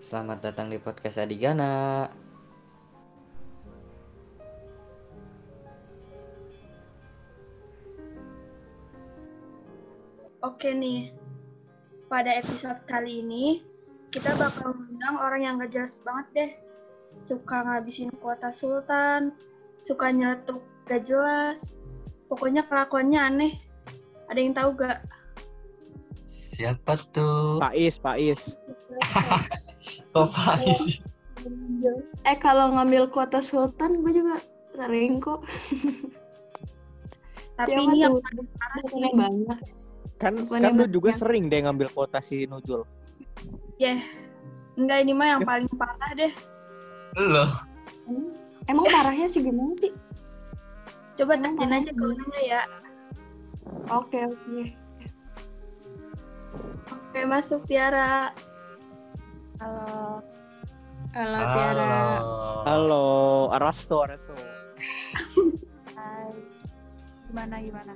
Selamat datang di podcast Adigana. Oke nih, pada episode kali ini kita bakal mengundang orang yang gak jelas banget deh. Suka ngabisin kuota sultan, suka nyeletuk gak jelas. Pokoknya kelakuannya aneh. Ada yang tahu gak? Siapa tuh? Pais, Pais. Kok Faiz? Eh kalau ngambil kuota sultan gue juga sering kok. Tapi Siapa ini yang tuh? paling parah sih. Banyak. Kan Bukannya kan lu juga banyak. sering deh ngambil kuota si Nujul. Yeh, enggak ini mah yang paling parah deh. Lo. Emang parahnya sih gimana sih? Coba parah aja ke orangnya ya. Oke oke. Oke, masuk Tiara. Halo. Halo Halo. Tiara. Halo, Arasto, Arasto. Hai. Gimana gimana?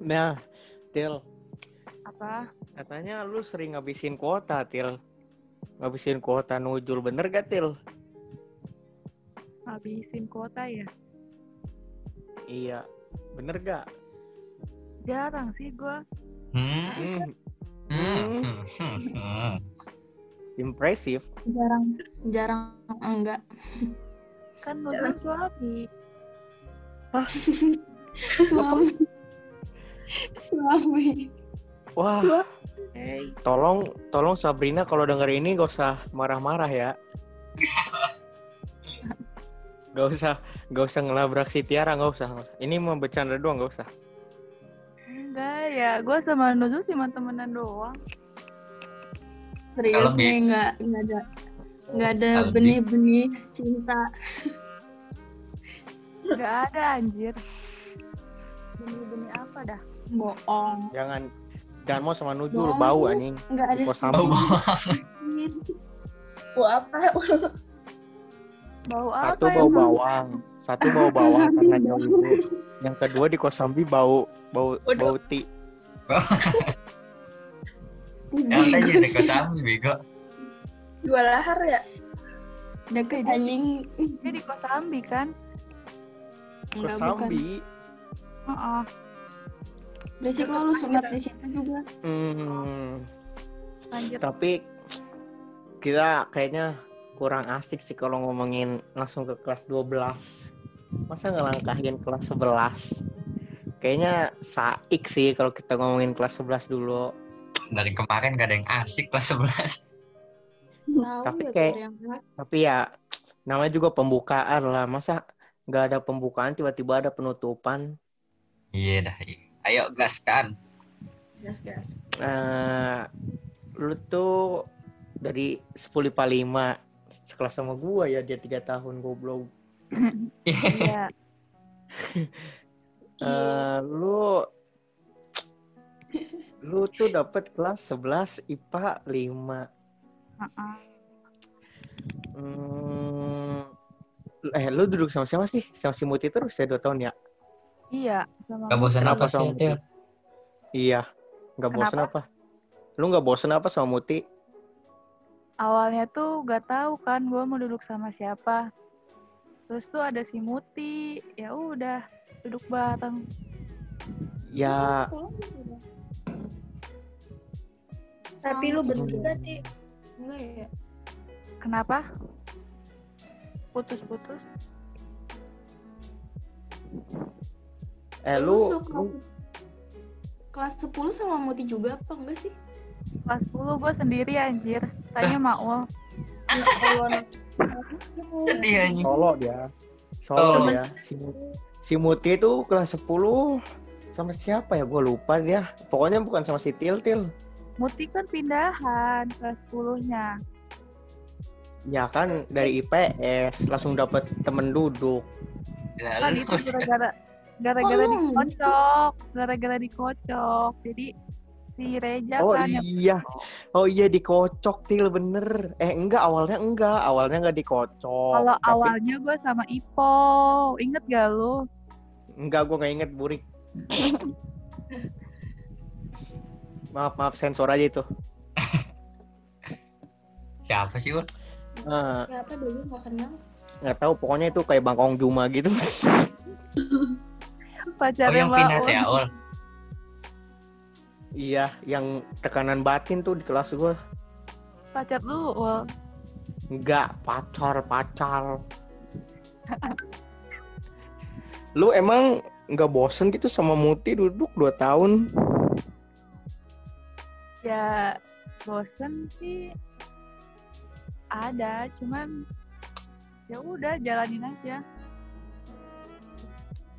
Nah, Til, Apa? katanya lu sering ngabisin kuota, Til. Ngabisin kuota Nujul, bener gak, Til? habisin kuota ya Iya, bener gak? jarang sih gua Hmm. Hmm, Hmm. Hmm. Hmm. impresif. Jarang jarang enggak. kan nonton suami Suami. Suami. Wah, hey tolong, tolong Sabrina kalau denger ini gak usah marah-marah ya. Gak usah, gak usah ngelabrak si Tiara, gak usah, gak usah. Ini mau bercanda doang, gak usah. enggak ya gua sama Nuzul cuma temenan doang Serius Kalau Bi- nih enggak enggak ada enggak ada Kalau Bi- benih-benih cinta. nggak ada anjir benih-benih apa dah Bohong. Jangan, jangan mau sama Nujul, Bohong bau anjing. Enggak ada. Oh, Wah, apa? bau apa Satu bau emang? bawang, satu bau bawang karena bau. jauh. Yang kedua di Kosambi bau bau Waduh. bau ti. yang tadi ada kesambi bego. Dua lahar ya? Deket anjing. dia di Kosambi kan. Kosambi. Heeh. Berisik lo lu sunat di situ juga. Hmm, lanjut tapi kita kayaknya kurang asik sih kalau ngomongin langsung ke kelas 12. Masa ngelangkahin kelas 11? Kayaknya saik sih kalau kita ngomongin kelas 11 dulu. Dari kemarin gak ada yang asik kelas 11. Tahu Tapi ya, kayak- yang. Tapi ya namanya juga pembukaan lah. Masa nggak ada pembukaan tiba-tiba ada penutupan? Iya dah. iya. Ayo gaskan. gas gas. Eh, lu tuh dari 10 IPA 5 sekelas sama gua ya dia tiga tahun goblok. iya Eh, lu lu tuh dapat kelas 11 IPA 5. Heeh. Hmm, eh lu duduk sama siapa sih? Sama si Muti terus ya 2 tahun ya? iya sama Gak bosan apa sih, sama Muti? Iya. Nggak bosen apa? Lu nggak bosen apa sama Muti? awalnya tuh gak tahu kan gua mau duduk sama siapa terus tuh ada si Muti ya udah duduk bareng Ya, Tapi lu bener juga. juga, Ti. Enggak ya? kenapa putus-putus eh lu, suka lu kelas 10 sama Muti juga apa enggak sih? kelas 10 gue sendiri anjir tanya Maul Sedih anjing. solo dia. Oh. Solo dia. Si, si Muti itu kelas 10 sama siapa ya? Gue lupa dia. Pokoknya bukan sama si Til Til. Muti kan pindahan kelas 10-nya. Ya kan dari IPS langsung dapat temen duduk. Ya, Kan itu gara-gara gara-gara Oh. dikocok, gara-gara dikocok. Jadi si Reja Oh kan yang iya. Oh iya dikocok Til bener. Eh enggak awalnya enggak. Awalnya enggak dikocok. kalau Tapi- awalnya gue sama Ipo. Inget gak lu? Enggak gue nggak inget burik. maaf maaf sensor aja itu. Siapa sih, Ul? Nah, Siapa dulu nggak kenal? nggak tahu pokoknya itu kayak Bangkong Juma gitu. Oh, Pacarnya yang Un. ya, Ul? iya, yang tekanan batin tuh di kelas gua. Pacar lu, Ul. Enggak, pacar, pacar. Lu emang nggak bosen gitu sama Muti duduk 2 tahun? Ya, bosen sih ada, cuman ya udah jalanin aja.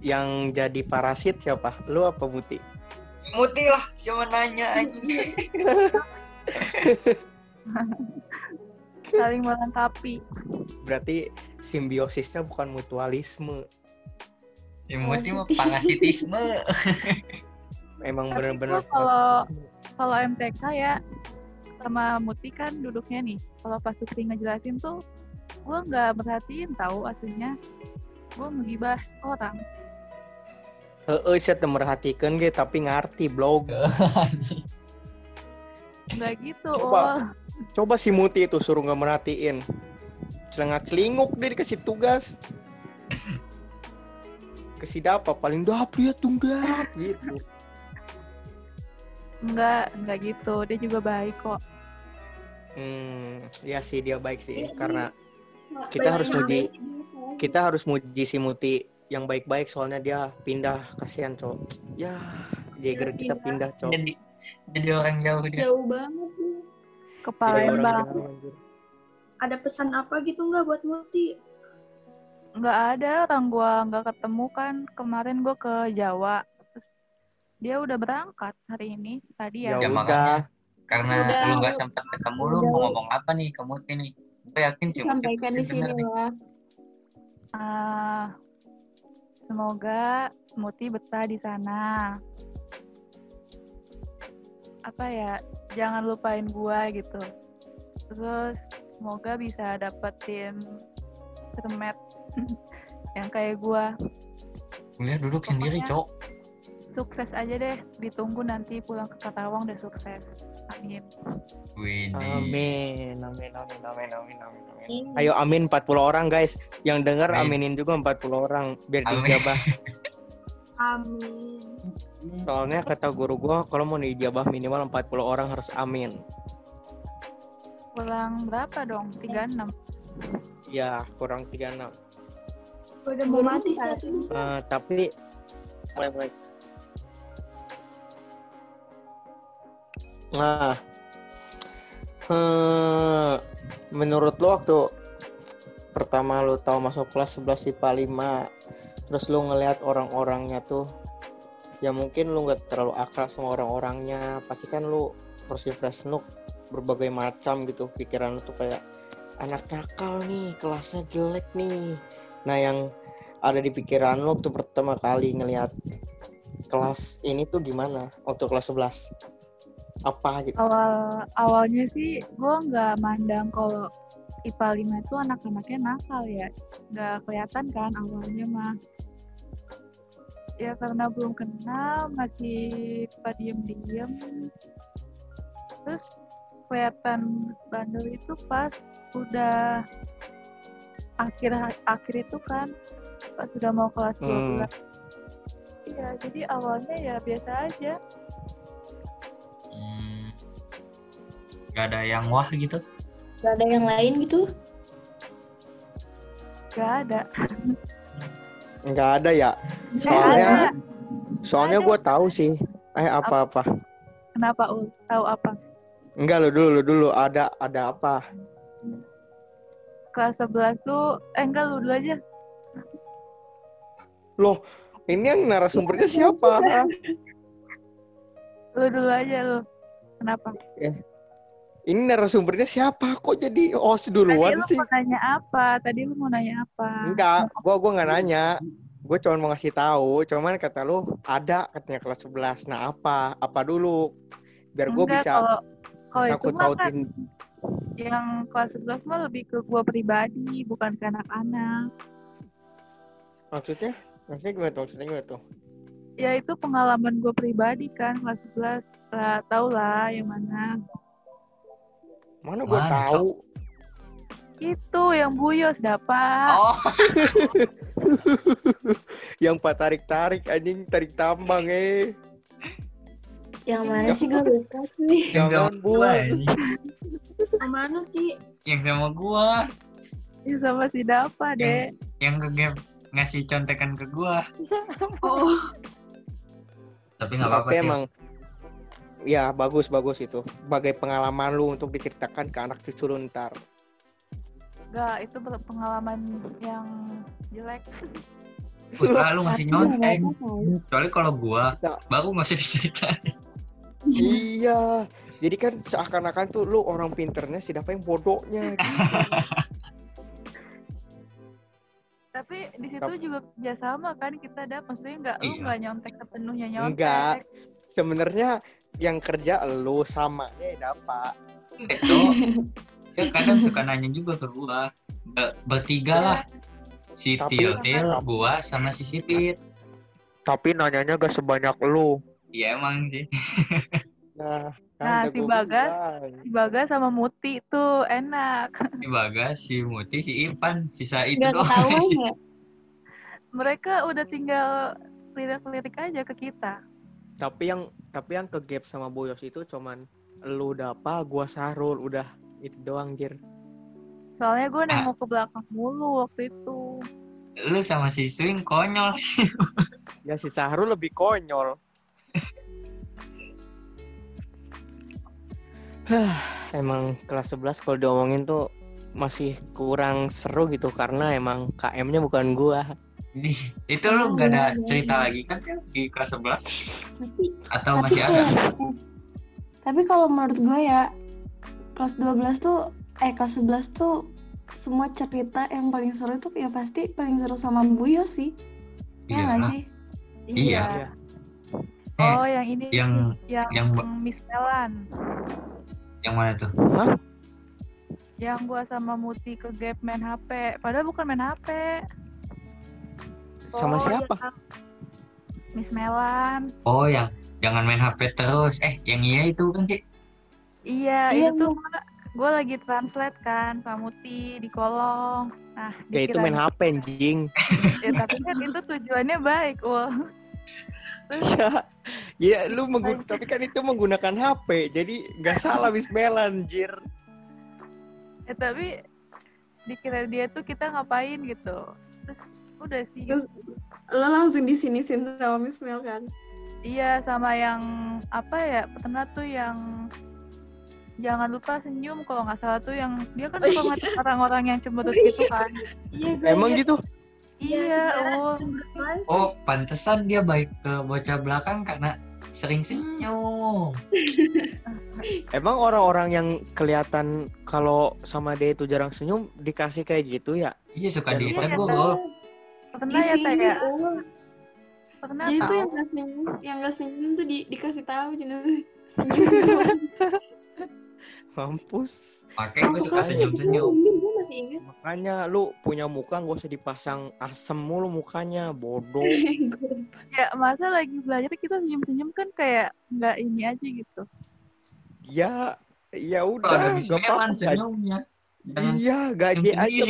Yang jadi parasit siapa? Lu apa Muti? Muti lah, siapa nanya anjing. Saling melengkapi. Berarti simbiosisnya bukan mutualisme. Ya, Muti mah parasitisme. Emang kalau- parasitisme. Kalau MTK ya sama Muti kan duduknya nih. Kalau pas Sukri ngejelasin tuh, gue nggak merhatiin tahu aslinya. Gue ngegibah orang. Heeh, saya merhatikan ge tapi ngerti blog. Nggak gitu, Coba. Ul. Coba si Muti itu suruh nggak merhatiin. Celengak celinguk dia dikasih tugas. Kasih apa paling dap ya tunggap gitu. Nggak, nggak gitu. Dia juga baik kok. Hmm, ya sih dia baik sih karena Nggak Kita banyak harus muji. kita harus muji si Muti yang baik-baik soalnya dia pindah kasihan cowok. Ya, Jagger kita pindah cowok. Jadi jadi orang jauh dia. Jauh banget orang Palembang. Ada pesan apa gitu nggak buat Multi? Nggak ada orang gua nggak ketemu kan. Kemarin gua ke Jawa. Dia udah berangkat hari ini. Tadi Ya ya. Ya, udah. makanya. Karena Udah. lu nggak sempat ketemu lu mau ngomong apa nih ke Muti nih? Gue yakin cuma Sampaikan di sini lah. Ah, semoga Muti betah di sana. Apa ya, jangan lupain gua gitu. Terus semoga bisa dapetin cermet yang kayak gua. Kuliah duduk sendiri, Pokoknya- Cok. Sukses aja deh, ditunggu nanti pulang ke Karawang udah sukses. Amin. Amin, amin, amin, amin, amin, amin, amin. Ayo amin 40 orang guys. Yang dengar Amin. aminin juga 40 orang biar Amin. dijabah. Amin. Soalnya kata guru gua kalau mau dijabah minimal 40 orang harus amin. Pulang berapa dong? 36. Ya, kurang 36. Udah mau mati saat saat ini. Eh, tapi mulai mulai. Nah, eh, menurut lo waktu pertama lo tahu masuk kelas 11 IPA 5 terus lo ngelihat orang-orangnya tuh ya mungkin lo nggak terlalu akrab sama orang-orangnya. Pasti kan lo first impression lo berbagai macam gitu pikiran lo tuh kayak anak nakal nih kelasnya jelek nih. Nah yang ada di pikiran lo waktu pertama kali ngelihat kelas ini tuh gimana waktu kelas 11 apa gitu. Awal awalnya sih gue nggak mandang kalau IPA 5 itu anak-anaknya nakal ya. Nggak kelihatan kan awalnya mah. Ya karena belum kenal masih pada diem-diem. Terus kelihatan bandel itu pas udah akhir akhir itu kan pas sudah mau kelas Hmm. 12 iya jadi awalnya ya biasa aja Gak ada yang wah gitu. Gak ada yang lain gitu. gak ada nggak ada ya Eh, soalnya ada. soalnya gue tahu sih eh apa apa Kenapa Ul? Tahu apa? enggak lo dulu lo dulu ada ada apa Kelas 11 tuh, eh enggak lu dulu aja. loh ini yang narasumbernya siapa Lu dulu aja lu. Kenapa? Ini narasumbernya siapa? Kok jadi host Tadi duluan lu sih? mau nanya apa? Tadi lu mau nanya apa? enggak gua gua nggak nanya. Gue cuma mau ngasih tahu cuman kata lu ada katanya kelas 11 nah apa? Apa dulu? Biar gue bisa kalau kalau kan yang kelas 11 mah lebih ke gua pribadi, bukan ke anak-anak. maksudnya? Maksudnya gimana tuh? Maksudnya gimana tuh? Ya itu pengalaman gue pribadi kan kelas 11. Lah, tau lah yang mana. Mana gue tahu Itu yang buyos dapat. Oh, Yang pak tarik-tarik anjing tarik tambang eh. Yang mana sih gue lupa cuy. yang gua. Bu. ini. Mana Ci? Yang sama gua. Ih, sama si Dapa deh. Yang ke game ngasih contekan ke gua. Oh, Tapi nggak apa-apa sih. emang ya bagus bagus itu. Bagai pengalaman lu untuk diceritakan ke anak cucu lu ntar. Enggak, itu pe- pengalaman yang jelek. Putra lu ngasih nyontek. Kecuali kalau gua Nggak. baru nggak usah diceritain. iya. Jadi kan seakan-akan tuh lu orang pinternya si Dapa yang bodohnya. gitu. Tapi di situ juga kerjasama kan kita ada, maksudnya nggak lu Iya. nggak nyontek sepenuhnya nyontek. Enggak. Sebenarnya yang kerja lu samanya ya Dapa. Itu dia kadang suka nanya juga ke gua. Be- bertiga lah. Si Tiltil, gua sama si Sipit. Tapi nanyanya gak sebanyak lu. Iya emang sih. Nah, Nah, udah si Bagas. Si Bagas sama Muti tuh enak. Si Bagas, si Muti, si Ipan, sisa itu Nggak doang. ya? Mereka udah tinggal lirik-lirik aja ke kita. Tapi yang tapi yang ke gap sama Boyos itu cuman lu Dapa, gua Sarul, udah itu doang jir. Soalnya gue Ah. nengok ke belakang mulu waktu itu. Lu sama si Swing konyol sih. Ya si Sahrul lebih konyol. Emang kelas 11 kalau diomongin tuh masih kurang seru gitu karena emang KM-nya bukan gua. Di, itu lu nggak ada cerita lagi kan di kelas 11? Tapi Atau tapi masih ada? tapi kalau menurut gue ya kelas 12 tuh eh kelas 11 tuh semua cerita yang paling seru itu ya pasti paling seru sama Buyo sih. Ya Iya nggak lah. sih? Iya. Eh, Oh, yang ini yang yang, yang Miss Melan. yang mana tuh? Yang gua sama Muti ke gap main HP. Padahal bukan main HP. Sama Oh, siapa? iya. Miss Melan. Oh, yang jangan main HP terus. Eh, yang iya itu kan sih. Iya, Iya, itu tuh gue lagi translate kan sama Muti di kolong. Nah, Ya itu main HP anjing. Ya, tapi kan itu tujuannya baik, Ul. Ya, ya lu menggun tapi kan itu menggunakan HP. Jadi nggak salah Miss Melan, jir. Ya, tapi dikira dia tuh kita ngapain gitu. Terus udah sih. Terus lo langsung di sini sama Miss Mel kan? Iya, sama yang apa ya? Pernah tuh yang jangan lupa senyum kalau nggak salah tuh yang dia kan Oh, suka iya. ngeliat orang-orang yang cemberut gitu kan. Iya, Emang gitu? Iya. Apaan sih? Oh, pantesan dia baik ke bocah belakang karena sering senyum. Emang orang-orang yang kelihatan kalau sama dia itu jarang senyum dikasih kayak gitu ya? Iya suka Dan ditegur. Pernah ya, Teh ya? oh. Pernah Jadi tuh tahu. yang gak senyum, yang gak senyum tuh di, dikasih tahu jenuh senyum. Mampus. Makanya gue suka Gue masih ingat. Makanya lu punya muka gak usah dipasang asem mulu mukanya, bodoh. Ya, masa lagi belajar kita senyum-senyum kan kayak nggak ini aja gitu. ya, ya udah, gak apa-apa. senyumnya. Jangan Iya, gaji senyum aja.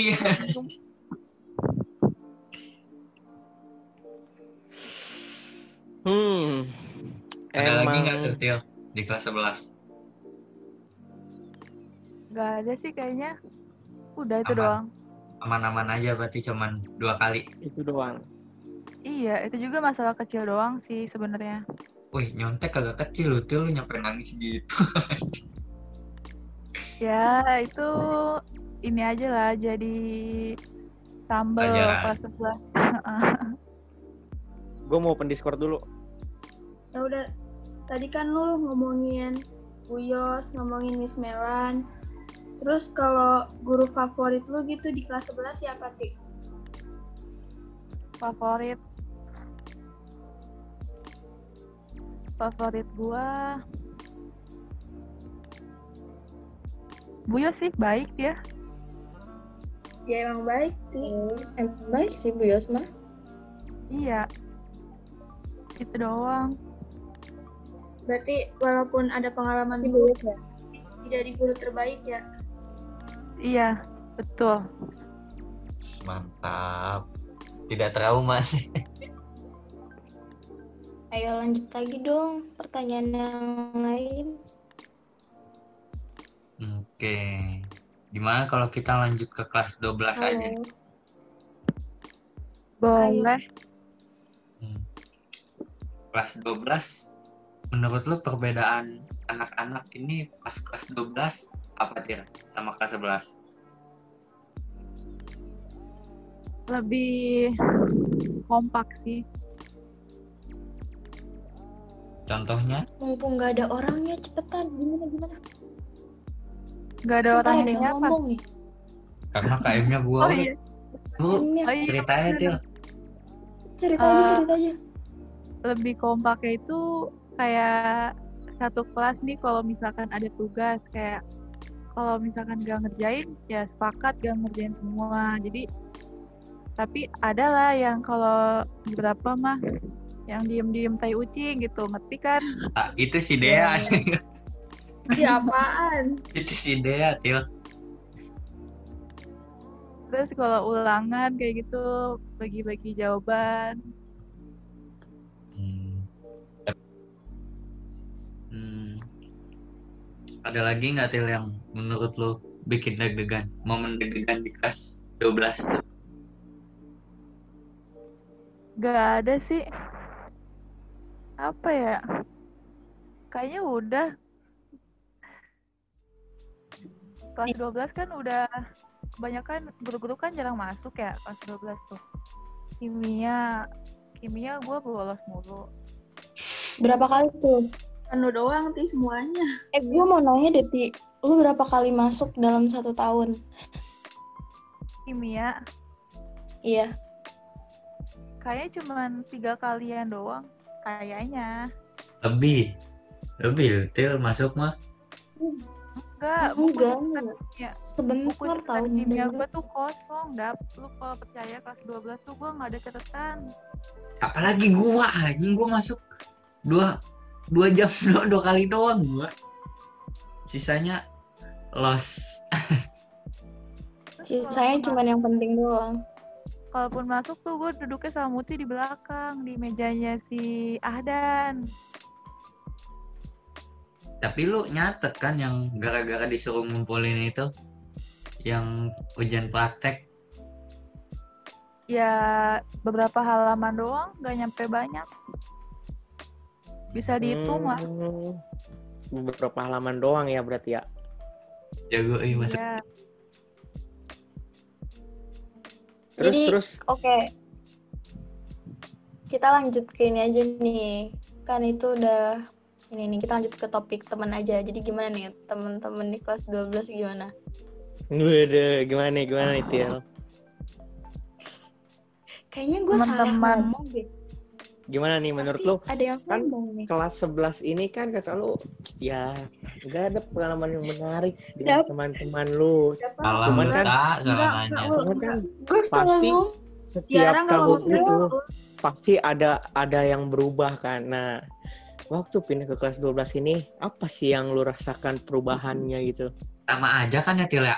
Hmm. Ada lagi nggak Emang tuh, Til? Di kelas 11. Nggak ada sih kayaknya. Udah itu Aman. doang. Aman-aman aja berarti cuman dua kali. itu doang. Iya, itu juga masalah kecil doang sih sebenarnya. Wih, nyontek agak kecil lu, Til. Lu nyampe nangis gitu. Ya, itu ini aja lah jadi sambal kelas 11. Gue mau open Discord dulu. Ya udah, tadi kan lu ngomongin Buyos, ngomongin Miss Melan. Terus kalau guru favorit lu gitu di kelas 11 siapa, Ti? Favorit Favorit gua Buyo sih baik ya. Ya emang baik, Ti. Emang baik sih Bu Yosma. Iya. Itu doang. Berarti walaupun ada pengalaman Bu buruk, Yosma. tidak di guru terbaik ya. Iya. Betul. Mantap. Tidak trauma sih. Ayo lanjut lagi dong pertanyaan yang lain. Oke. Gimana kalau kita lanjut ke kelas 12 aja? Halo. Boleh. Hmm. Kelas 12 menurut lu perbedaan anak-anak ini pas kelas 12 apa Tir sama kelas 11? Lebih kompak sih. Contohnya? Mumpung nggak ada orangnya cepetan gimana gimana? Gak ada Ntar orang ada yang apa. sombong nih. Karena KM-nya gua Oh udah. iya. Lu Ini Oh iya. ceritanya Til. cerita aja Eh, cerita aja. Lebih kompaknya itu kayak satu kelas nih kalau misalkan ada tugas kayak kalau misalkan gak ngerjain ya sepakat gak ngerjain semua jadi tapi ada lah yang kalau beberapa mah yang diem-diem tai ucing gitu ngerti kan Ah, itu si Dea. Iya apaan? itu si Dea, Til. terus kalau ulangan kayak gitu bagi-bagi jawaban Hmm. Ada lagi nggak Til yang menurut lo bikin deg-degan? Momen deg-degan di kelas 12 tuh. gak ada sih apa ya kayaknya udah kelas 12 kan udah kebanyakan guru-guru kan jarang masuk ya kelas 12 tuh kimia kimia gue bolos mulu Berapa kali tuh? Anu doang ti semuanya. Eh gue mau nanya deh Ti, lu berapa kali masuk dalam satu tahun? kimia Iya. kayaknya cuman tiga kalian doang kayaknya Lebih. Lebih Til masuk mah. enggak buku Enggak. kimia Sebentar tahun kimia gue tuh kosong dap lu kalau percaya kelas 12 tuh gue nggak ada catatan Apalagi gua anjing gua masuk dua dua jam doang, dua kali doang gua. Sisanya lost. Sisanya cuma yang penting doang. kalaupun masuk tuh gue duduknya sama Muti di belakang di mejanya si Ahdan Tapi lu nyatet kan yang gara-gara disuruh ngumpulin itu yang ujian praktek ya beberapa halaman doang gak nyampe banyak bisa dihitung lah Hmm, beberapa halaman doang ya berarti ya. jago iya masuk Iya. Terus Jadi- terus Oke. Kita lanjut ke ini aja nih. Kan itu udah ini nih kita lanjut ke topik teman aja. Jadi gimana nih teman-teman di kelas 12 gimana? Waduh, gimana nih, gimana nih, Til? Kayaknya gue salah ngomong deh. Gimana nih menurut Pasti lu? Ada yang Kan nih. Kelas 11 ini kan kata lu, ya nggak ada pengalaman yang menarik dengan teman-teman lu. Cuman kan- Enggak. Cuman kan Pasti setiap tahun itu pasti ada ada yang berubah kan. Nah, waktu pindah ke kelas 12 ini apa sih yang lu rasakan perubahannya gitu? sama aja kan ya Til ya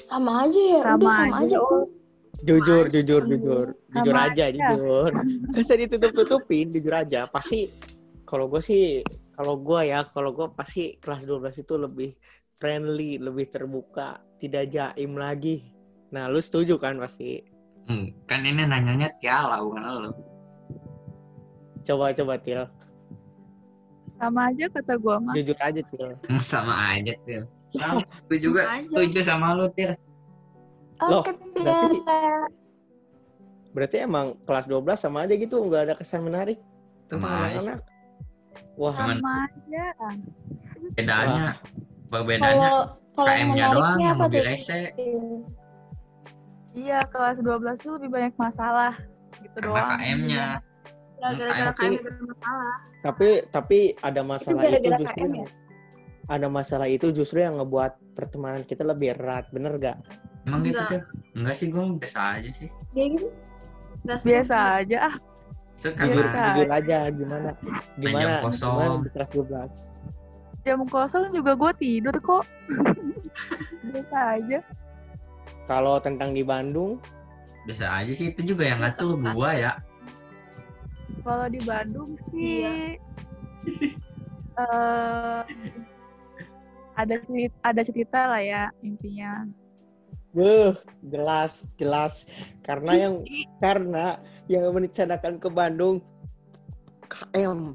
Sama aja ya. Sama Udah sama aja, aja. Jujur, jujur, jujur. Jujur Sama aja, aja. jujur. Gak usah ditutup-tutupin, jujur aja. Pasti kalau gue sih, kalau gue ya, kalau gue pasti kelas 12 itu lebih friendly, lebih terbuka, tidak jaim lagi. Nah, lu setuju kan pasti? Hmm, kan ini nanyanya Tiala bukan lo Coba coba Til, sama aja kata gue mah jujur aja Til. sama aja Til sama gue juga Sama aja. setuju sama lu Til Loh, Oke, berarti-. Berarti emang kelas 12 sama aja gitu, nggak ada kesan menarik tentang sih. anak-anak. Wah, sama aja bedanya kalau yang KM-nya doang rese iya kelas 12 tuh lebih banyak masalah gitu karena doang KM-nya Ya gara-gara Tapi- KM ada masalah. tapi tapi ada masalah itu, gara-gara justru KM yang- ada masalah itu justru yang ngebuat pertemanan kita lebih erat, bener gak? Emang gitu. Til enggak sih gue biasa aja sih. Kayak gitu. Nggak biasa aja. ah. So, karena jujur aja. gimana? Gimana? jam kosong. gimana di kelas 12. jam kosong juga gue tidur kok. Biasa aja. Kalau tentang di Bandung, Biasa aja sih itu juga yang ngatur gua ya. kalau di Bandung sih Iya. eh ada cerita, ada cerita lah ya intinya Beuh, jelas, jelas. Karena yang karena yang merencanakan ke Bandung KM.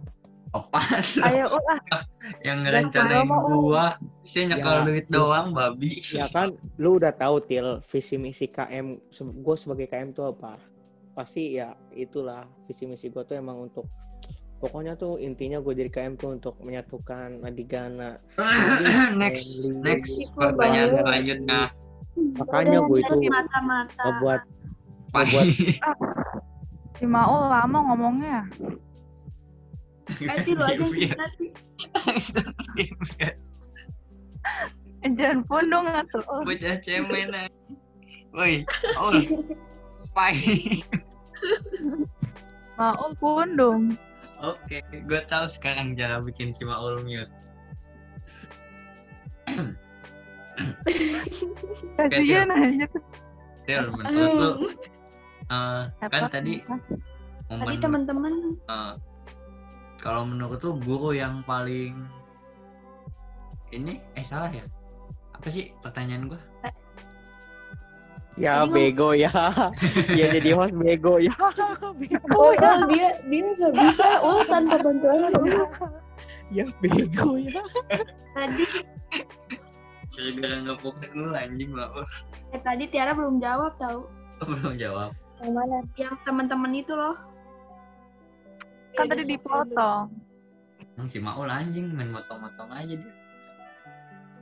Apaan? ayo ulah yang ngerencanain gua sih Ya. nyekel duit doang babi Ya kan, lu udah tahu til visi misi KM. Gue sebagai KM tuh apa? Pasti ya itulah visi misi gue tuh emang untuk pokoknya tuh intinya gue jadi KM tuh untuk menyatukan Adigana. next Family. next Itu pertanyaan selanjutnya Makanya gue itu mata-mata. membuat Pahit. si Maul lama ngomongnya Nanti lu aja nanti. jangan pun dong ngatur oh, bocah cemen woi oh spy Maul pun dong oke gue tahu sekarang cara bikin si Maul mute kasihan aja Til, menurut lu eh, kan Apa? tadi Tadi momen teman-teman eh, kalau menurut lu guru yang paling ini eh salah ya apa sih pertanyaan gua ya Tadi bego ya. ya jadi host bego ya. Bego. Oh, Ul, dia dia nggak bisa ul tanpa bantuan. Ya bego ya. tadi gara-gara nggak fokus lu anjing Maul eh tadi Tiara belum jawab tahu. belum jawab Yang mana? Yang teman-teman itu loh. kan tadi dipotong Emang si Maul anjing main motong-motong aja dia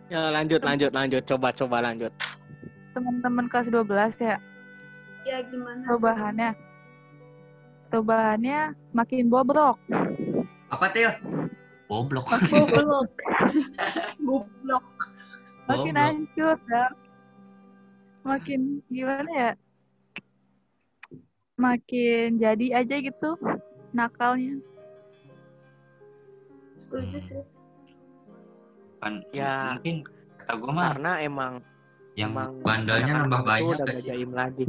Ya lanjut lanjut lanjut coba coba lanjut. teman-teman kelas 12 ya Ya gimana? perubahannya perubahannya makin bobrok apa Til goblok Goblok. Goblok. makin hancur ya makin gimana ya? Makin jadi aja gitu nakalnya. Setuju sih. kan Ya. mungkin kata gua mah Karena emang yang emang bandelnya nambah banyak udah gak sih? Lagi.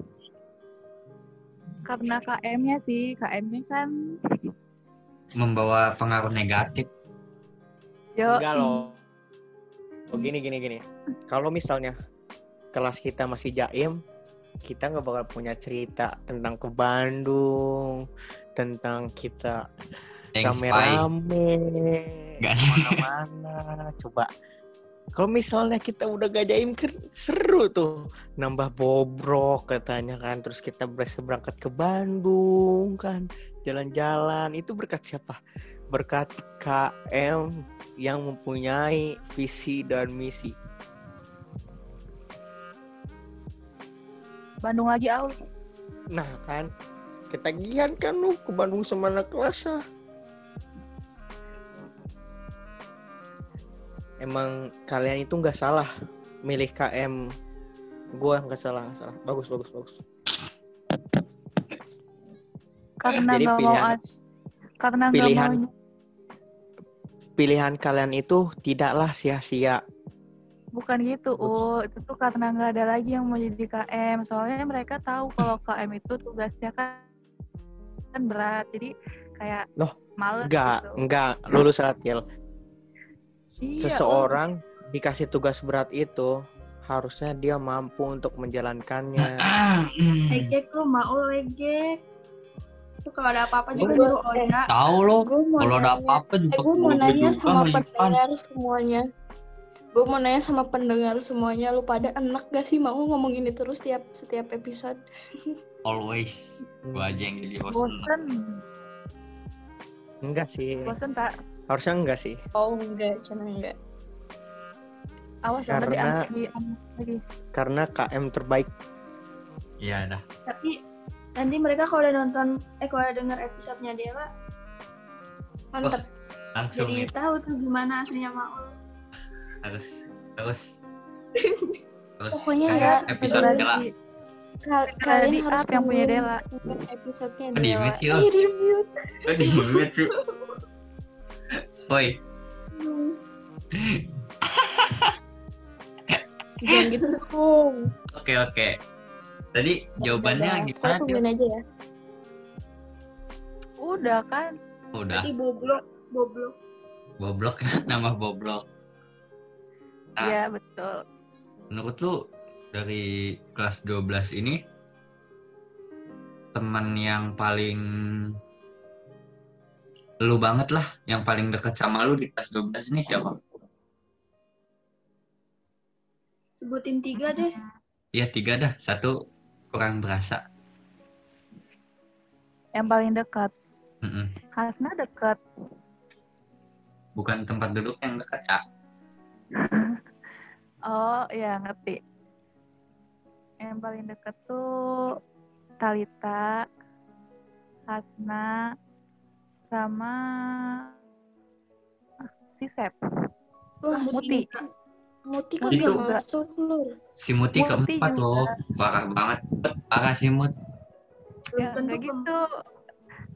karena KM-nya sih. KM-nya kan membawa pengaruh negatif. Yo. Enggak loh. Oh, gini gini gini. Kalau misalnya kelas kita masih jaim, kita nggak bakal punya cerita tentang ke Bandung, tentang kita rame-rame Nggak. ke mana-mana. Coba kalau misalnya kita udah gak jaim kan seru tuh nambah bobrok katanya kan terus kita berasa berangkat ke Bandung kan jalan-jalan itu berkat siapa berkat KM yang mempunyai visi dan misi. Bandung lagi aul nah kan? Ketagihan kan lu ke Bandung sama anak kelas ah. emang kalian itu nggak salah milih KM gua nggak salah nggak salah. Bagus bagus bagus. Karena Jadi nggak mau pilihan- ad- karena pilihan mau pilihan kalian itu tidaklah sia-sia. Bukan gitu oh itu tuh karena nggak ada lagi yang mau jadi KM soalnya mereka tahu kalau KM itu tugasnya kan kan berat. Jadi kayak Loh, males enggak gitu. enggak lulus atil. Iya, seseorang dikasih tugas berat itu harusnya dia mampu untuk menjalankannya. Hmm. Legek lu mau legek. Kalau ada apa-apa juga Gua- nyuruh Oda. tahu lo Gue mau kalau ada apa-apa juga eh, gue mau nanya juga sama pendengar semuanya. Gue mau nanya sama pendengar semuanya, lu pada enak gak sih mau ngomong ini terus tiap setiap episode? always. Gua aja yang jadi host. Bosen. Enggak sih. Bosen tak harusnya enggak sih. Oh enggak, cuma enggak. awas Karena- lagi. karena KM terbaik. Iya dah. Tapi nanti mereka kalau udah nonton, eh kalau udah denger episodenya Dela, Mantep. langsung jadi ya tahu tuh gimana aslinya Maul. harus terus terus Pokoknya ya, episode Dela di- Kal- kalian di harus yang punya Dela. episodenya Oh, di Dela. mute sih lo. Di mute. lo diinget sih woi Jangan gitu dong. Oke oke. Tadi jawabannya gimana? Aku Til? tungguin aja ya. Udah kan? Udah. Nanti boblok, boblok. Boblok ya, nama Boblok. Ah. Iya, betul. Menurut lu dari kelas 12 ini teman yang paling lu banget lah, yang paling dekat sama lu di kelas 12 ini siapa? Sebutin tiga deh. Iya tiga dah, satu kurang berasa. Yang paling dekat. Mm-mm. Hasna dekat. Bukan tempat duduk yang dekat ya. Oh, iya ngerti. Yang paling dekat tuh Talita, Hasna, sama si Sep. Wah, Muti. Muti kan Itu. masuk. Si Muti Muti keempat juga. loh, parah banget. Parah si Mut. Ya, tentu gitu.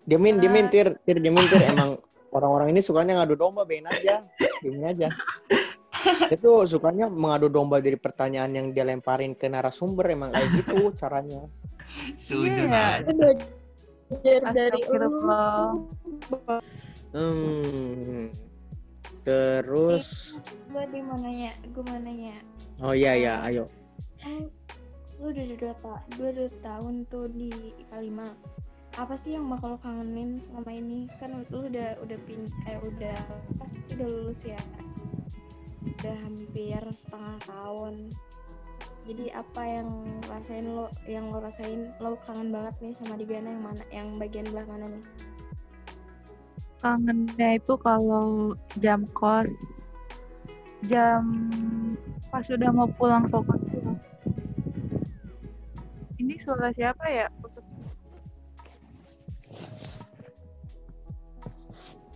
Diamin, Eh. diamin, tir, tir, diamin, tir. Emang orang-orang ini sukanya ngadu domba, bein aja. Diamin aja. Itu sukanya mengadu domba dari pertanyaan yang dia lemparin ke narasumber. Emang kayak gitu caranya. Sujud Iya. Belajar dari Terus, gue di mana ya gue mana ya oh iya ya, ayo. kan lu udah dua, ta dua, dua tahun tuh di 5 apa sih yang bakal lo kangenin selama ini? Kan lu udah udah pin eh udah pasti udah lulus ya. Udah hampir setengah tahun. Jadi apa yang rasain lo yang lo rasain lo kangen banget nih sama di Gana yang mana yang bagian belah mana nih kangennya itu kalau jam kos jam pas udah mau pulang sekolah tuh. ini suara siapa ya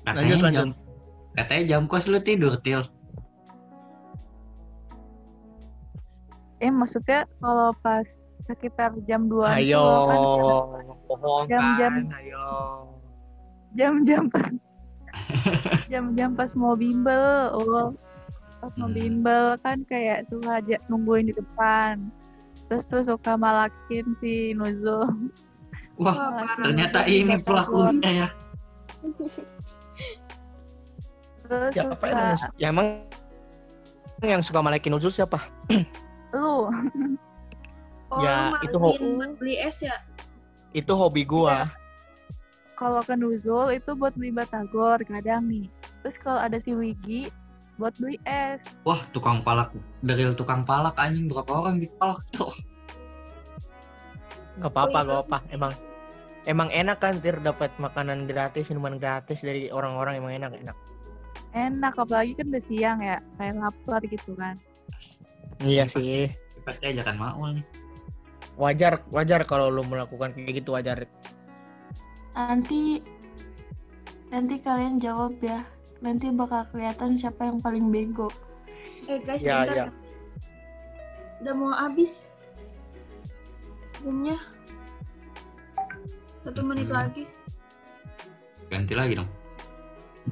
Katanya Lanjut, jam katanya jam kos lu tidur, Til. eh maksudnya kalau pas sekitar jam 2 Ayo, bohong Jam-jam. kan, ayo. Jam-jam pas jam-jam pas mau bimbel oh pas mau Hmm. bimbel kan kayak suka aja nungguin di depan terus tuh suka malakin si Nuzul Wah, ternyata ini pelakunya ya. terus Siapa suka yang, ya, emang yang suka malakin nuzul siapa? lu Oh, Ya, itu buat beli es ya? Itu hobi gua. Kalau ke Nuzul itu buat beli batagor kadang nih terus kalau ada si Wigi buat beli es Wah, tukang palak dari tukang palak anjing berapa orang dipalak tuh. Gak apa-apa, gak apa. Emang emang enak kan tir dapat makanan gratis, minuman gratis dari orang-orang emang enak enak. enak apalagi kan udah siang ya kayak lapar gitu kan Iya sih. Pasti ajakan Maul nih. Wajar, wajar kalau lu melakukan kayak gitu wajar. Nanti nanti kalian jawab ya. Nanti bakal kelihatan siapa yang paling bego. Eh guys, Ya, bentar ya. ya. Udah mau habis. Zoomnya. Satu menit Hmm. lagi. Ganti lagi dong.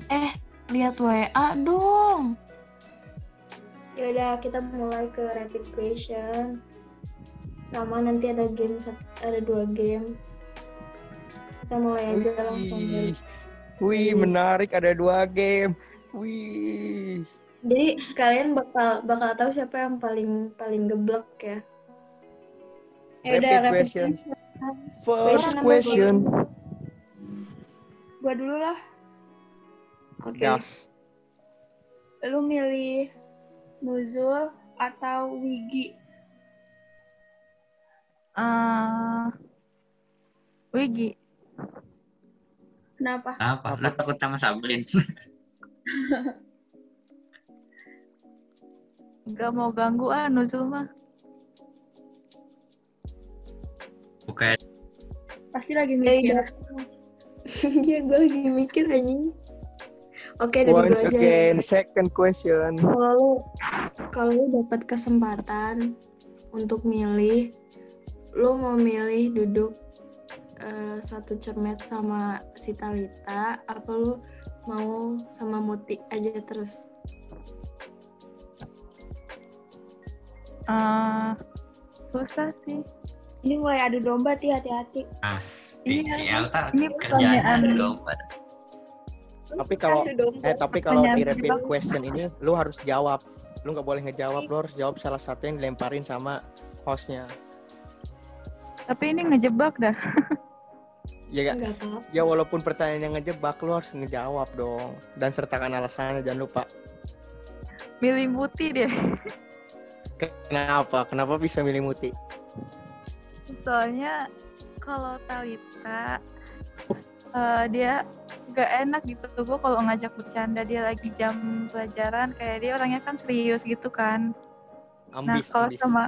Eh, lihat WA dong. ya udah kita mulai ke rapid question sama nanti ada game ada dua game kita mulai aja langsung dari Wih, menarik ada dua game. Wih. jadi kalian bakal bakal tahu siapa yang paling paling geblek ya ya udah question. question First question. Gua dulu lah. oke Yes. Lu milih Nuzul atau Wigi? eh Wigi Kenapa? Apa? Lu takut sama Sablin? nggak mau ganggu ah Nuzul mah Bukan Pasti lagi Iya, mikir. Iya, gue lagi mikir anjing. Oke, dari gue Once aja. ya. again, second question. Kalau kalau lu dapat kesempatan untuk milih, lu mau milih duduk eh, satu cermet sama si Talita, apa lu mau sama Muti aja terus? Eh, susah sih. Ini mulai adu domba, Ti, hati-hati. Si, Iya. Ini kerjaan pertanyaan. dong. Tapi kalau Adu domba. eh tapi kalau di repeat kedua. question ini lu harus jawab. Lu nggak boleh ngejawab, lu harus jawab salah satu yang dilemparin sama hostnya. Tapi ini ngejebak dah. Ya, Enggak apa ya walaupun pertanyaan yang ngejebak, lu harus ngejawab dong. Dan sertakan alasannya, jangan lupa. Milih putih deh. Kenapa? Kenapa bisa milih Muti? Soalnya kalau Talita eh, dia gak enak gitu gue kalau ngajak bercanda dia lagi jam pelajaran kayak dia orangnya kan serius gitu kan. Nah Ambis, kalau ambis. sama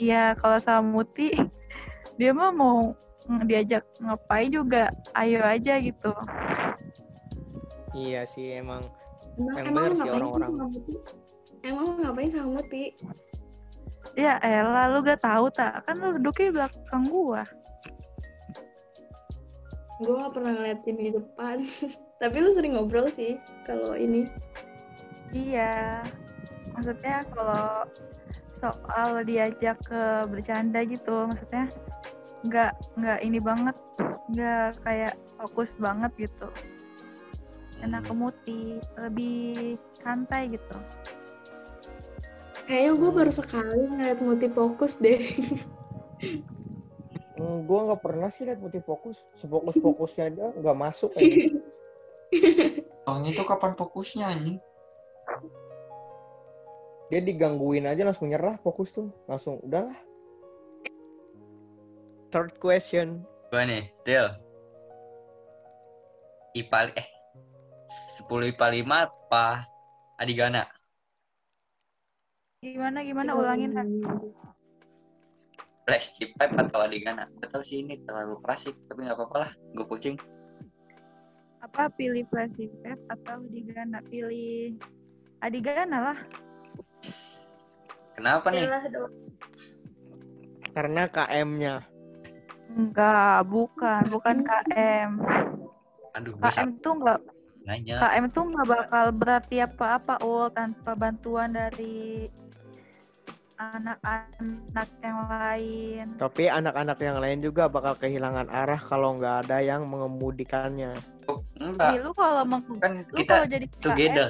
iya kalau sama Muti dia mah mau diajak ngapain juga ayo aja gitu. Iya sih emang. Emang, emang bener sih ngapain sih orang-orang. sama Muti? Emang ngapain sama Muti? Ya elah lu gak tahu tak kan lu duduknya di belakang gua. Gue gak pernah ngeliatin di depan. Tapi lu sering ngobrol sih kalau ini. Iya, maksudnya kalau soal diajak ke bercanda gitu, maksudnya nggak nggak ini banget, nggak kayak fokus banget gitu. Enak ke muti, lebih santai gitu. Kayaknya gue baru sekali ngeliat Muti fokus deh. Hmm, gua nggak pernah sih lihat Muti fokus. Sefokus fokusnya aja nggak masuk kayaknya. Orang itu kapan fokusnya anjing? Dia digangguin aja langsung nyerah fokus tuh. Langsung udahlah. Third question. Gua nih, Del. IPA eh 10 IPA 5 apa Adigana? Gimana gimana ulangin kan? Flash chip pipe atau Adigana? Gak tau sih ini terlalu klasik, tapi nggak apa-apa lah. Gue kucing. Apa pilih flashing Pep atau Adigana? Pilih Adigana lah. Kenapa nih? Yalah dong. Karena KM-nya. Enggak, bukan, bukan KM. Aduh, KM tuh enggak nanya. KM tuh nggak bakal berarti apa-apa ul tanpa bantuan dari anak-anak yang lain. Tapi anak-anak yang lain juga bakal kehilangan arah kalau nggak ada yang mengemudikannya. Oh, enggak, lu kalau meng- kan lu kita kalau jadi KM, together.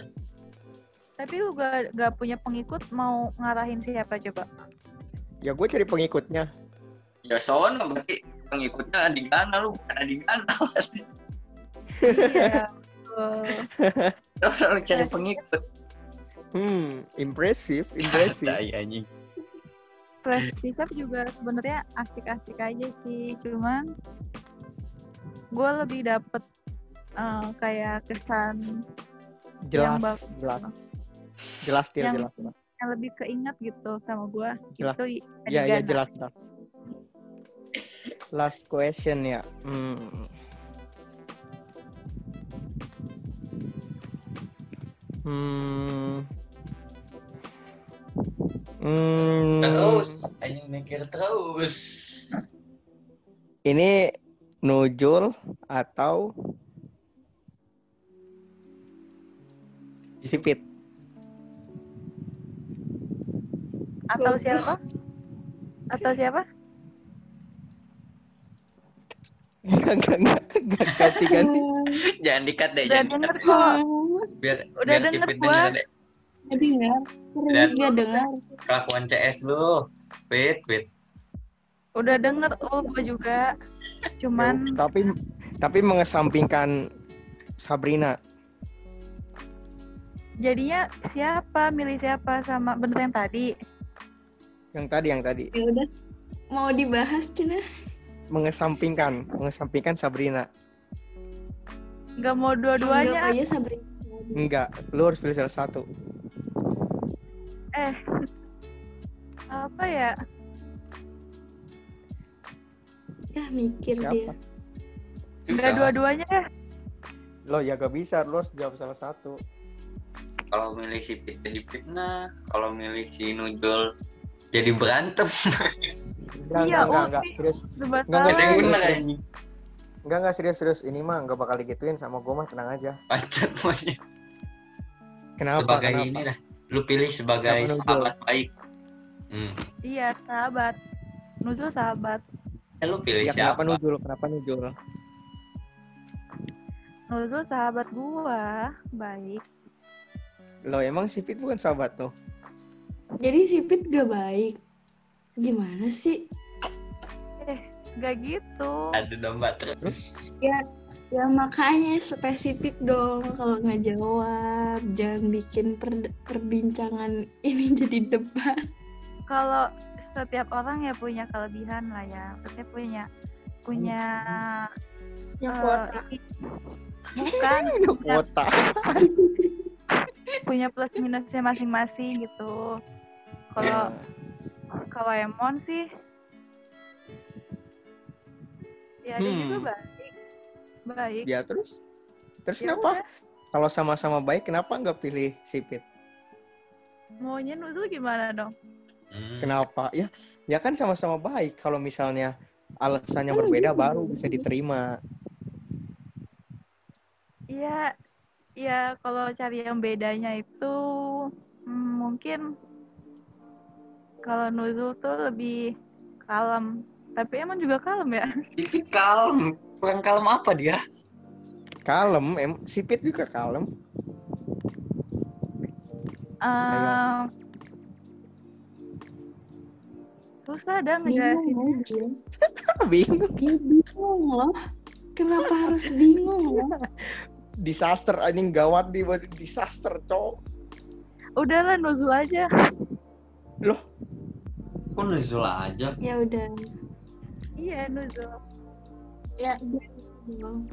tapi lu gak, gak punya pengikut mau ngarahin siapa coba? Ya gue cari pengikutnya. Ya soalnya berarti pengikutnya Adigana lu bukan Adigana pasti. Iya. betul. Lu selalu cari pengikut. Hmm, impresif, impresif. Tai anjing. Flash juga sebenarnya asik-asik aja sih, cuman gue lebih dapet eh, kayak kesan jelas, bagus. jelas. Jelas, Til, Yang- jelas, jelas. yang lebih keinget gitu sama gue. Jelas. Itu Ya, ya, jelas, jelas. Last question ya. Hmm. Hmm. Hmm. Terus, anjing mikir terus. Ini Nujul atau Sipit? Atau siapa? Atau siapa? Enggak, enggak, enggak, enggak, ganti, ganti. Jangan dikat deh, Udah jangan denger dikat. kok. Biar, Udah biar denger gua. denger deh. Gak dengar. Serius gak dengar. Kelakuan CS lu. Wait, wait. Udah denger oh gue juga. Cuman Ya, tapi tapi mengesampingkan Sabrina. jadinya siapa milih siapa sama bener yang tadi. Yang tadi, yang tadi. Ya udah. Mau dibahas Cina? Mengesampingkan, mengesampingkan Sabrina. Nggak mau dua-duanya. aja Sabrina. Enggak, lu harus pilih salah satu. Eh. Apa ya? Ya mikir Siapa? dia. Nggak dua-duanya ya. Lo ya gak bisa, lu harus jawab salah satu. Kalau milih si Pit jadi fitnah, kalau milih si Nujul jadi berantem. Enggak, Iya, enggak, enggak, enggak, serius. Sebentar. Nggak, nggak, serius. Enggak, enggak, serius, serius. Ini mah enggak bakal digituin sama gue mah, tenang aja. Bacot monyet. Kenapa, sebagai kenapa? ini dah. Lu pilih sebagai Kenapa sahabat baik. Hmm. Iya, sahabat. Nuzul sahabat. Eh, lu pilih Ya kenapa siapa? nujul? Kenapa nujul? Nuzul sahabat gua, baik. Lo emang si Fit bukan sahabat tuh? Jadi sipit gak baik. Gimana sih? Gak gitu. Ada domba terus. Ya makanya spesifik dong kalau nggak jawab. Jangan bikin per- perbincangan ini jadi debat. Kalau setiap orang ya punya kelebihan lah ya. Setiap punya punya Yang eh, kuota. ini- bukan punya, kuota. punya plus minusnya masing-masing gitu. Kalau kalau Emon sih ya dia juga Hmm. baik. Baik. Ya terus? Terus Ya kenapa? udah, Kalau sama-sama baik, kenapa nggak pilih si Fit? Maunya Nuzul gimana dong? Hmm. Kenapa? Ya, ya kan sama-sama baik. Kalau misalnya alasannya Kan berbeda, gitu. baru bisa diterima. Iya, ya kalau cari yang bedanya itu hmm, mungkin kalau Nuzul tuh lebih kalem. Tapi emang juga kalem ya. Itu kalem. Kurang kalem apa dia? Kalem, em, si Fit juga kalem. Ehm, susah dah Bingung ngejelasin. Bingung. Bingung loh. Kenapa harus bingung loh? Disaster, anjing gawat di buat disaster, cowok. Udahlah Nuzul aja. Kok nuzul aja? Ya udah. Iya Nuzul. Ya bingung.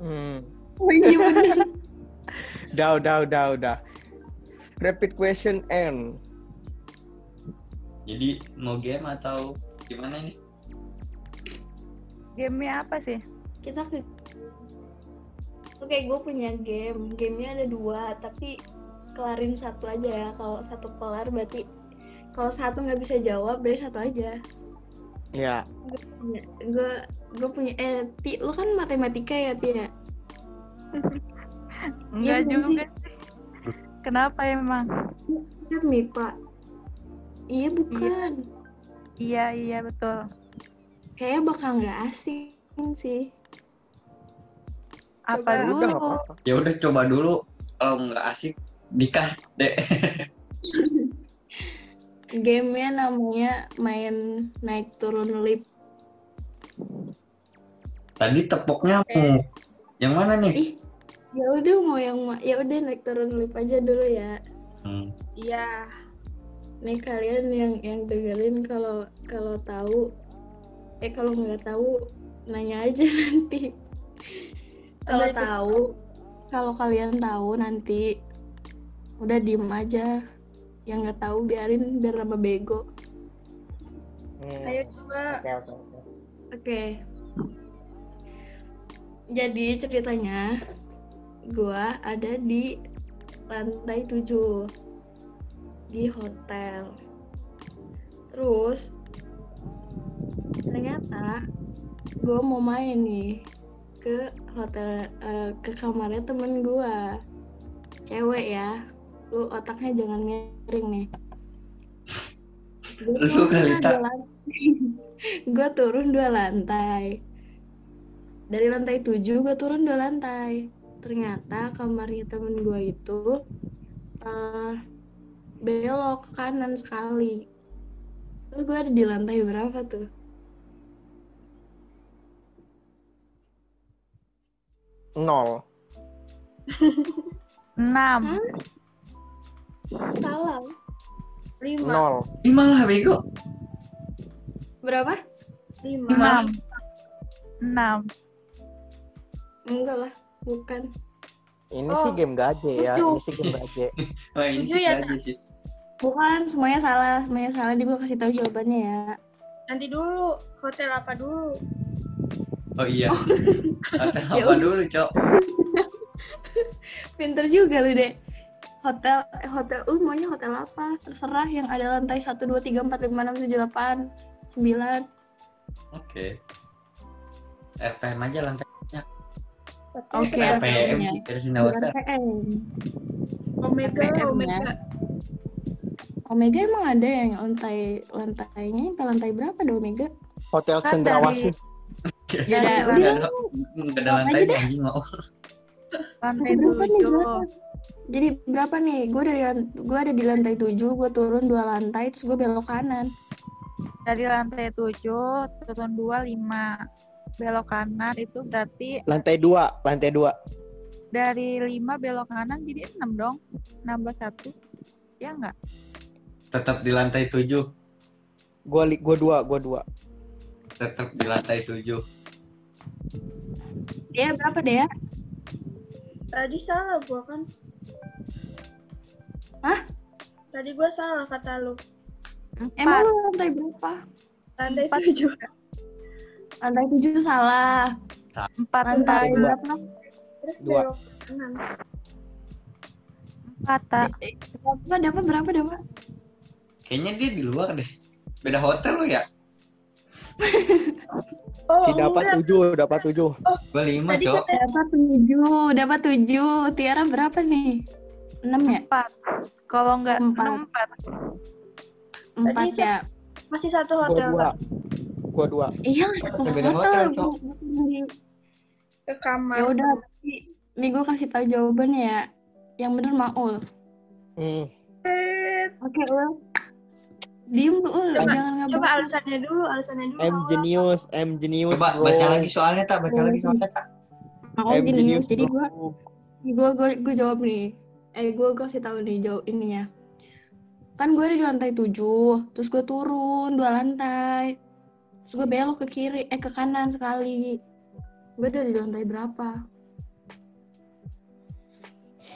Hmm. Oh iya bener. Udah, udah, udah, udah. Rapid question N. Jadi mau game atau gimana nih? Game-nya apa sih? Kita ke Oke, gue punya game. Gamenya ada dua, tapi kelarin satu aja ya. Kalau satu kelar berarti kalau satu nggak bisa jawab, berarti satu aja. Ya, Gue gue punya eh Ti, lu kan matematika ya Ti ya? Enggak bukan juga sih. Kenapa emang? Kan MIPA. Iya bukan. Iya, iya betul. Kayaknya bakal nggak asing sih. Apa Coba. dulu? Ya udah coba dulu. Kalau nggak asik dikas deh. Gamenya namanya main naik turun lift. Tadi tepoknya mau yang mana nih? Ih, ya udah mau yang ma- ya udah naik turun lift aja dulu ya. Hmm. Iya. Nih kalian yang yang dengerin kalau kalau tahu eh kalau nggak tahu nanya aja nanti. Kalau tahu kalau kalian tahu nanti udah diem aja. Yang nggak tahu biarin biar lama bego. Hmm. Ayo coba. Oke, oke, oke. Oke. Jadi ceritanya gua ada di lantai 7 di hotel. Terus ternyata gua mau main nih ke hotel eh, ke kamarnya temen gua. Cewek ya. Lu otaknya jangan miring nih. Gua Lu kali, lantai. Gua turun dua lantai dari lantai 7 gue turun dua lantai ternyata kamarnya temen gue itu eh belok ke kanan sekali terus gue ada di lantai berapa tuh Nol. Enam. Salah Lima. Nol. Lima lah bego. berapa Lima. Enam. Enam. enggak lah bukan Ini Oh, sih game gaje ya. tujuh. Ini sih game gaje. Wah ini Tujuh sih ya, aja sih. bukan semuanya salah semuanya salah dia gue kasih tahu jawabannya ya Nanti dulu. Hotel apa dulu? Oh iya. Hotel Ya apa dulu cok? pinter juga lu deh hotel eh, hotel lu maunya hotel apa terserah yang ada lantai 1, 2, 3, 4, 5, 6, 7, 8 9 Oke. RPM aja lantai. Oke, RPM RPM-nya. sih dari Hotel. RPM. Omega. Omega. Omega emang ada yang lantai lantainya sampai lantai berapa ada Omega? Hotel Cendrawasih. Ya, udah. Nggak ada lantai anjing mau. lantai Berapa nih tujuh. berapa? Jadi berapa nih? Gue dari gue ada di lantai 7, gue turun dua lantai terus gue belok kanan. Dari lantai tujuh turun dua lima belok kanan itu berarti Lantai dua, lantai dua. dari lima belok kanan jadi enam dong nambah satu ya enggak Tetap di lantai tujuh. Gua li- gua dua, gua dua. Tetap di lantai tujuh. Dia berapa deh ya? Tadi salah gua kan. Hah? Tadi gua salah kata lu. Emang empat lu lantai berapa? Lantai Empat. tujuh. Lantai 7 salah. empat Lantai dua. berapa? Terus Dua. belok kanan. empat tak Berapa dapat berapa dapat? Kayaknya dia di luar deh. Beda hotel lo ya? Oh, Si dapat enggak. tujuh, dapat tujuh. Gue lima, Tadi Cok. kata Dapat 7, dapat 7. Tiara berapa nih? 6 ya? empat kalau enggak Empat. enam empat 4 Tadi ya. masih satu Gua hotel dua. Kak. Gua dua. Iya, satu hotel. hotel, gua- gua di- ke kamar. Ya udah, gue kasih tahu jawabannya ya. Yang bener Maul. Hmm. Eh, Oke, Ul. Diem lu, Ul. Coba- Jangan ngebahas. Coba alasannya dulu, alasannya dulu. M genius, M genius. Coba bro. baca lagi soalnya tak, baca lagi soalnya tak. Maul M genius. genius. Jadi gue gue gue jawab nih eh gue kasih tahu nih jawab ininya. Kan gue ada di lantai 7 terus gue turun dua lantai. Terus gue belok ke kiri eh ke kanan sekali. Gue ada di lantai berapa?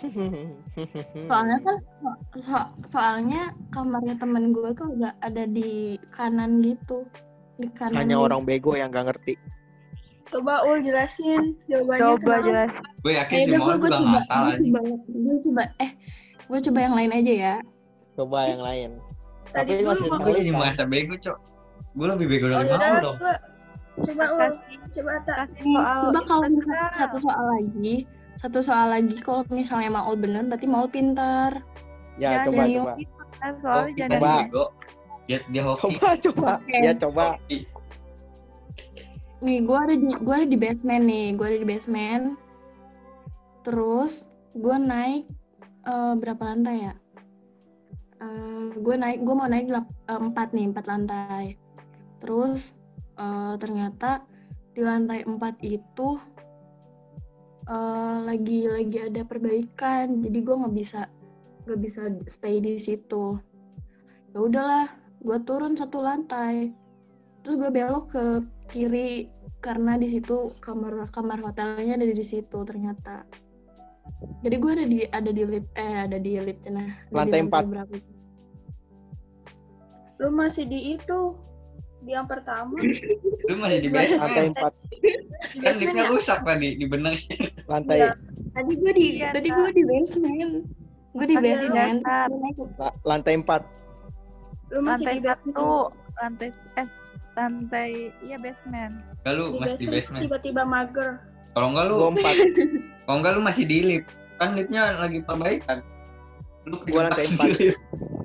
Soalnya kan so- so- soalnya kamarnya temen gue tuh udah ada di kanan gitu. Di kanan Hanya gitu. orang bego yang gak ngerti. Coba Ul jelasin jawabannya. coba kenapa? jelas Gue yakin Eh, Maul gue coba salah gue coba gue coba eh gue coba yang lain aja ya Coba yang lain. Tadi Tapi masih mau- Gue jadi merasa bego, Cok. Gue lebih bego Oh, dari Maul dong. coba. Coba Ul, coba tak. coba kalau Kasih misal soal. satu soal lagi, satu soal lagi kalau misalnya Maul bener berarti Maul pintar. Ya, Ya, coba jadi coba. Soalnya jangan Coba. bego. Dia, dia hoki. Coba coba. Oke. Ya coba. Hoki. Nih, gue ada di gue ada di basement nih, gue ada di basement. Terus gue naik eh, berapa lantai ya? gue naik, gue mau naik delap- eh, empat nih, empat lantai. Terus eh, ternyata di lantai empat itu eh, lagi lagi ada perbaikan, jadi gue nggak bisa nggak bisa stay di situ. Ya udahlah, gue turun satu lantai. Terus gue belok ke kiri karena di situ kamar kamar hotelnya ada di situ ternyata. Jadi gue ada di ada di lift eh ada di lift cenah. Ada di Lantai empat. berapa? Lu masih di itu. Di yang pertama. Lu masih di Lantai basement. Lantai empat, Di Kan liftnya ya? rusak tadi, dibenerin. lantai Iya. Tadi gue di Iya, tadi gue di basement. Gue di basement lantai empat. Lu masih lantai di basement. satu lantai eh lantai iya basement Enggak lu Di masih di basement. Tiba-tiba mager. Kalau enggak lu, Gua empat. kalau enggak lu masih di lift. Kan liftnya lagi perbaikan. Lu Gua lantai empat. lift.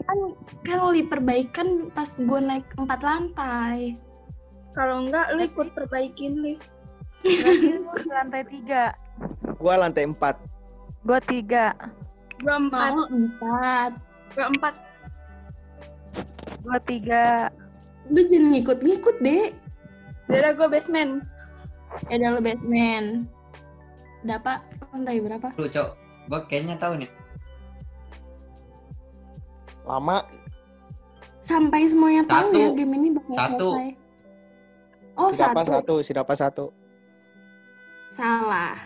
kan kalau di perbaikan pas gue naik empat lantai. Kalau enggak, lu ikut perbaikin lift. berarti lu di lantai tiga Gua lantai empat. gua tiga Gua empat. Mau empat. Gua empat. gua tiga Lu jangan ngikut-ngikut deh. Daerah gua basement. Ya udah lu basement. Dapat lantai berapa? Lu, Cok. Gua kayaknya tahu nih. Lama. Sampai semuanya tahu Satu. ya game ini bakal Satu. selesai. Oh Siapa satu. satu? Siapa satu? Salah.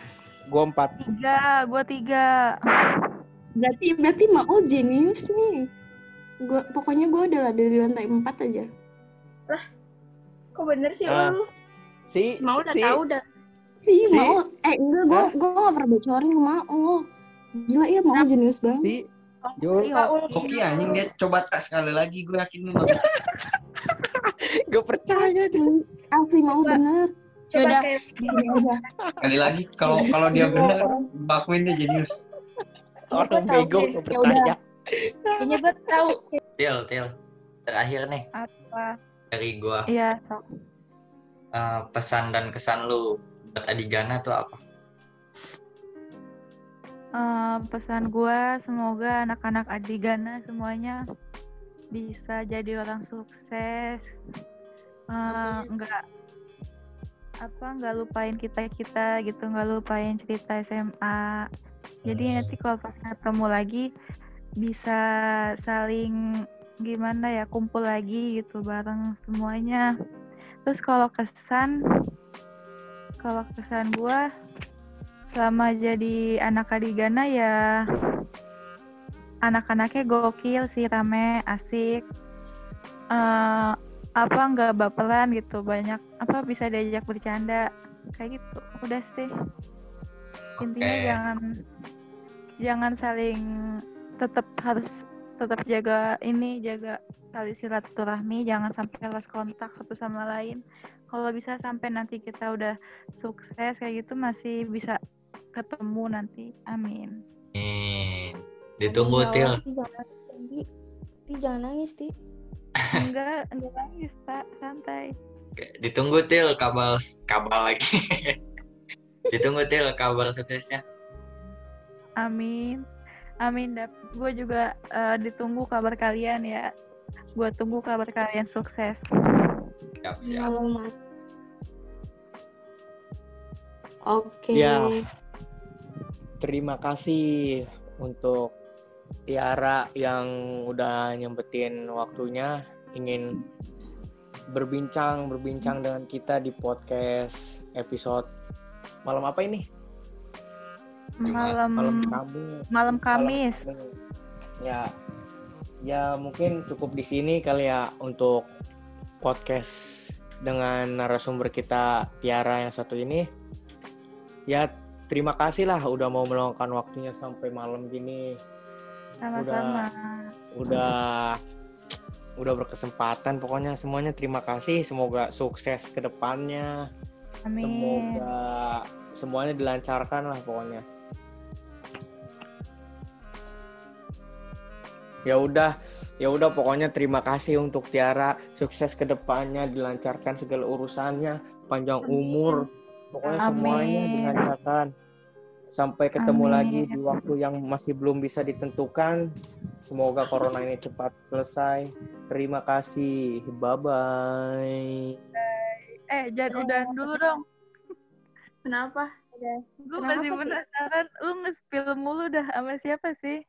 Gua empat. tiga gua tiga Berarti berarti mau jenius nih. Gua pokoknya gue udah ada di lantai empat aja. Kok bener sih Ah. lu? Si, Mau udah si, tahu dah. Si, Si. mau eh enggak gue gue gak pernah bocorin ke mau. Gila ya mau jenius banget. si. oh, Yo. iya. Hoki anjing dia coba tak sekali lagi gue yakin lu nggak bisa. Gue percaya. Asli, asli mau bener. Coba Yaudah. kayak Gini aja. Sekali lagi kalau kalau dia bener, gua akuin dia jenius. Orang bego gue Ya percaya. Kayaknya gue tahu. Til, Til. Terakhir nih Apa? Dari gua Iya, sok. eh, pesan dan kesan lu buat Adigana tuh apa? Eh, pesan gua semoga anak-anak Adigana semuanya bisa jadi orang sukses. Eh, enggak apa nggak lupain kita kita gitu nggak lupain cerita SMA jadi Hmm. nanti kalau pas ketemu lagi bisa saling gimana ya kumpul lagi gitu bareng semuanya. Terus kalau kesan kalau kesan gua selama jadi anak Adigana ya anak-anaknya gokil sih rame asik. Eh, apa nggak baperan gitu banyak apa bisa diajak bercanda kayak gitu. Udah sih. Intinya Oke. jangan jangan saling tetap harus tetap jaga ini jaga tali silaturahmi jangan sampai lost kontak satu sama lain kalau bisa sampai nanti kita udah sukses kayak gitu masih bisa ketemu nanti amin Nih, ditunggu Amin, Til. Ti, jangan nangis, Ti. Enggak enggak nangis tak santai Ditunggu Til kabar kabar lagi. ditunggu Til kabar suksesnya. Amin. Amin. Gue juga eh, ditunggu kabar kalian ya. Gue tunggu kabar kalian sukses. Siap, siap. Oke. Ya. Terima kasih untuk Tiara yang udah nyempetin waktunya ingin berbincang berbincang dengan kita di podcast episode malam apa ini? Malam Malam Kamis. malam Kamis. Ya, ya mungkin cukup di sini kali ya untuk podcast dengan narasumber kita Tiara yang satu ini. Ya terima kasih lah udah mau meluangkan waktunya sampai malam gini. Sama-sama. Udah udah berkesempatan pokoknya semuanya terima kasih semoga sukses ke depannya Amin. semoga semuanya dilancarkan lah pokoknya ya udah ya udah pokoknya terima kasih untuk Tiara sukses ke depannya dilancarkan segala urusannya panjang umur pokoknya Amin. semuanya dilancarkan sampai ketemu Amin. lagi di waktu yang masih belum bisa ditentukan semoga corona ini cepat selesai terima kasih bye bye Eh, jangan udahan dulu dong. Kenapa? Gue masih penasaran. Lu nge-spill mulu dah sama siapa sih?